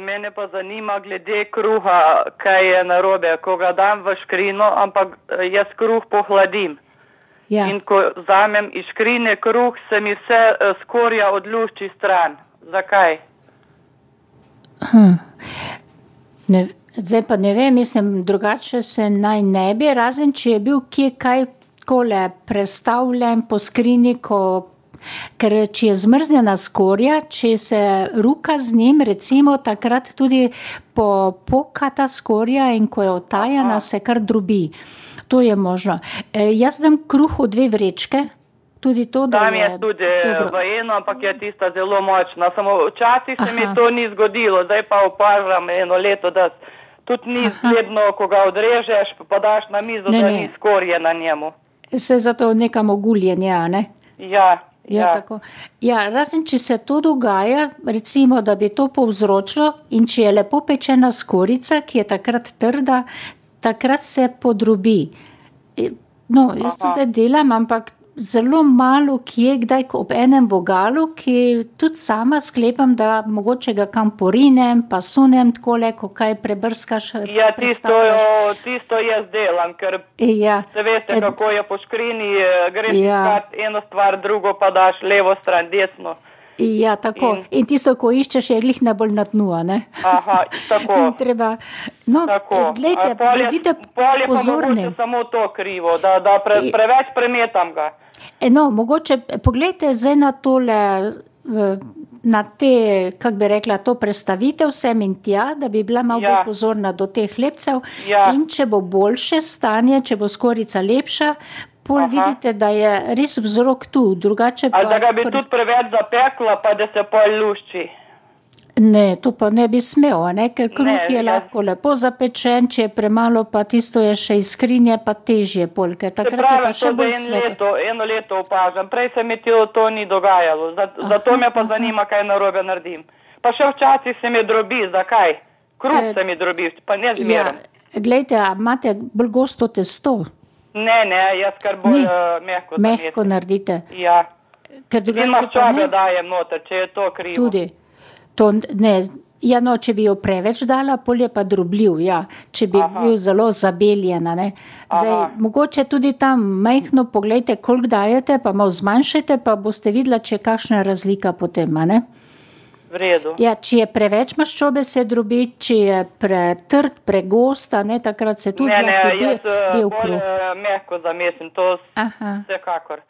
Mene pa zanima glede kruha, kaj je narobe, ko ga dam v škrino, ampak eh, jaz kruh pohladim. Ja. In ko vzamem iz škrine kruh, se mi vse eh, skorja odlušči stran. Zakaj? Hm. Ne, zdaj pa ne vem, mislim, drugače se naj ne bi, razen če je bil kje kaj kole prestavljen po skrini, ko, ker če je zmrznjena skorja, če se ruka z njim, recimo takrat tudi po, poka ta skorja in ko je otajana, Aha. se kar drobi. To je možno. E, jaz dam kruh v dve vrečke, tudi to, da Tam je tudi eh, dobro. v eno, ampak je tista zelo močna. Samo včasih se mi Aha. to ni zgodilo, zdaj pa opažam eno leto, da tudi ni zgledno, ko ga odrežeš, pa daš na mizo, Ne, da ne. ni skorje na njemu. Se zato nekam oguljenje, a ne? Ja, Ja, ja. tako. ja, razen če se to dogaja, recimo, da bi to povzročilo, in če je lepo pečena skorica, ki je takrat trda, takrat se podrobi. E, No, jaz to Aha. zdaj delam, ampak zelo malo kje, kdaj ob enem vogalu, ki tudi sama sklepam, da mogoče ga kam porinem, pa sunem takole, ko kaj prebrskaš. Ja, tisto, jo- tisto jaz delam, ker Ja. se veste, E, kako je po škrini, eh, greš Ja. eno stvar, drugo pa daš levo stran, desno. Ja, tako. In- In tisto, ko iščeš, je glih najbolj na dnu? Aha, tako. Treba, no, Tako. gledajte, A pol je- bodite pol je pa pozorni. mogoče samo to krivo, da, da pre, preveč premetam ga. E, No, mogoče poglejte zdaj na tole, v- na te, kako bi rekla, to predstavitev sem in tja, da bi bila malo Ja. bolj pozorna do teh lepcev. Ja. In če bo boljše stanje, če bo skorica lepša, pol Aha. vidite, da je res vzrok tu, drugače pa. Ali da ga bi kor- tudi preveč zapekla, pa da se pol lušči. Ne, to pa ne bi smel, ne? ker kruh Ne, je jaz- lahko lepo zapečen, če je premalo, pa tisto je še iz skrinje, pa težje, pol, ker takrat je pravi, pa še bolj sveto. leto, eno leto opažam. Prej se mi to, to ni dogajalo, Zat- zato me pa zanima, kaj narobe naredim. Pa še včasih se mi drobi, zakaj? Kruh Eh, se mi drobi, pa ne Ja, zmeraj. glejte, a imate bolj gosto testo, Ne, ne, jaz kar bolj uh, mehko. mehko naredite, Ja, ker drugače pa ne. dajem noter, če je to krivo. Tudi. To ne, ja, no, če bi jo preveč dala, pol je pa drobljiv, ja, če bi Aha. bil zelo zabeljen. a ne. Zdaj, Aha. mogoče tudi tam majhno pogledajte, koliko dajete, pa malo zmanjšajte, pa boste videla, če je kakšna razlika potem. ne. Ja, če je preveč maščobe, se drobi, če je pretrd, pregosta, ne, takrat se tudi ne, ne, zlasti jaz be- eh, bel bolj eh, mehko zamesim, to Aha. vsekakor.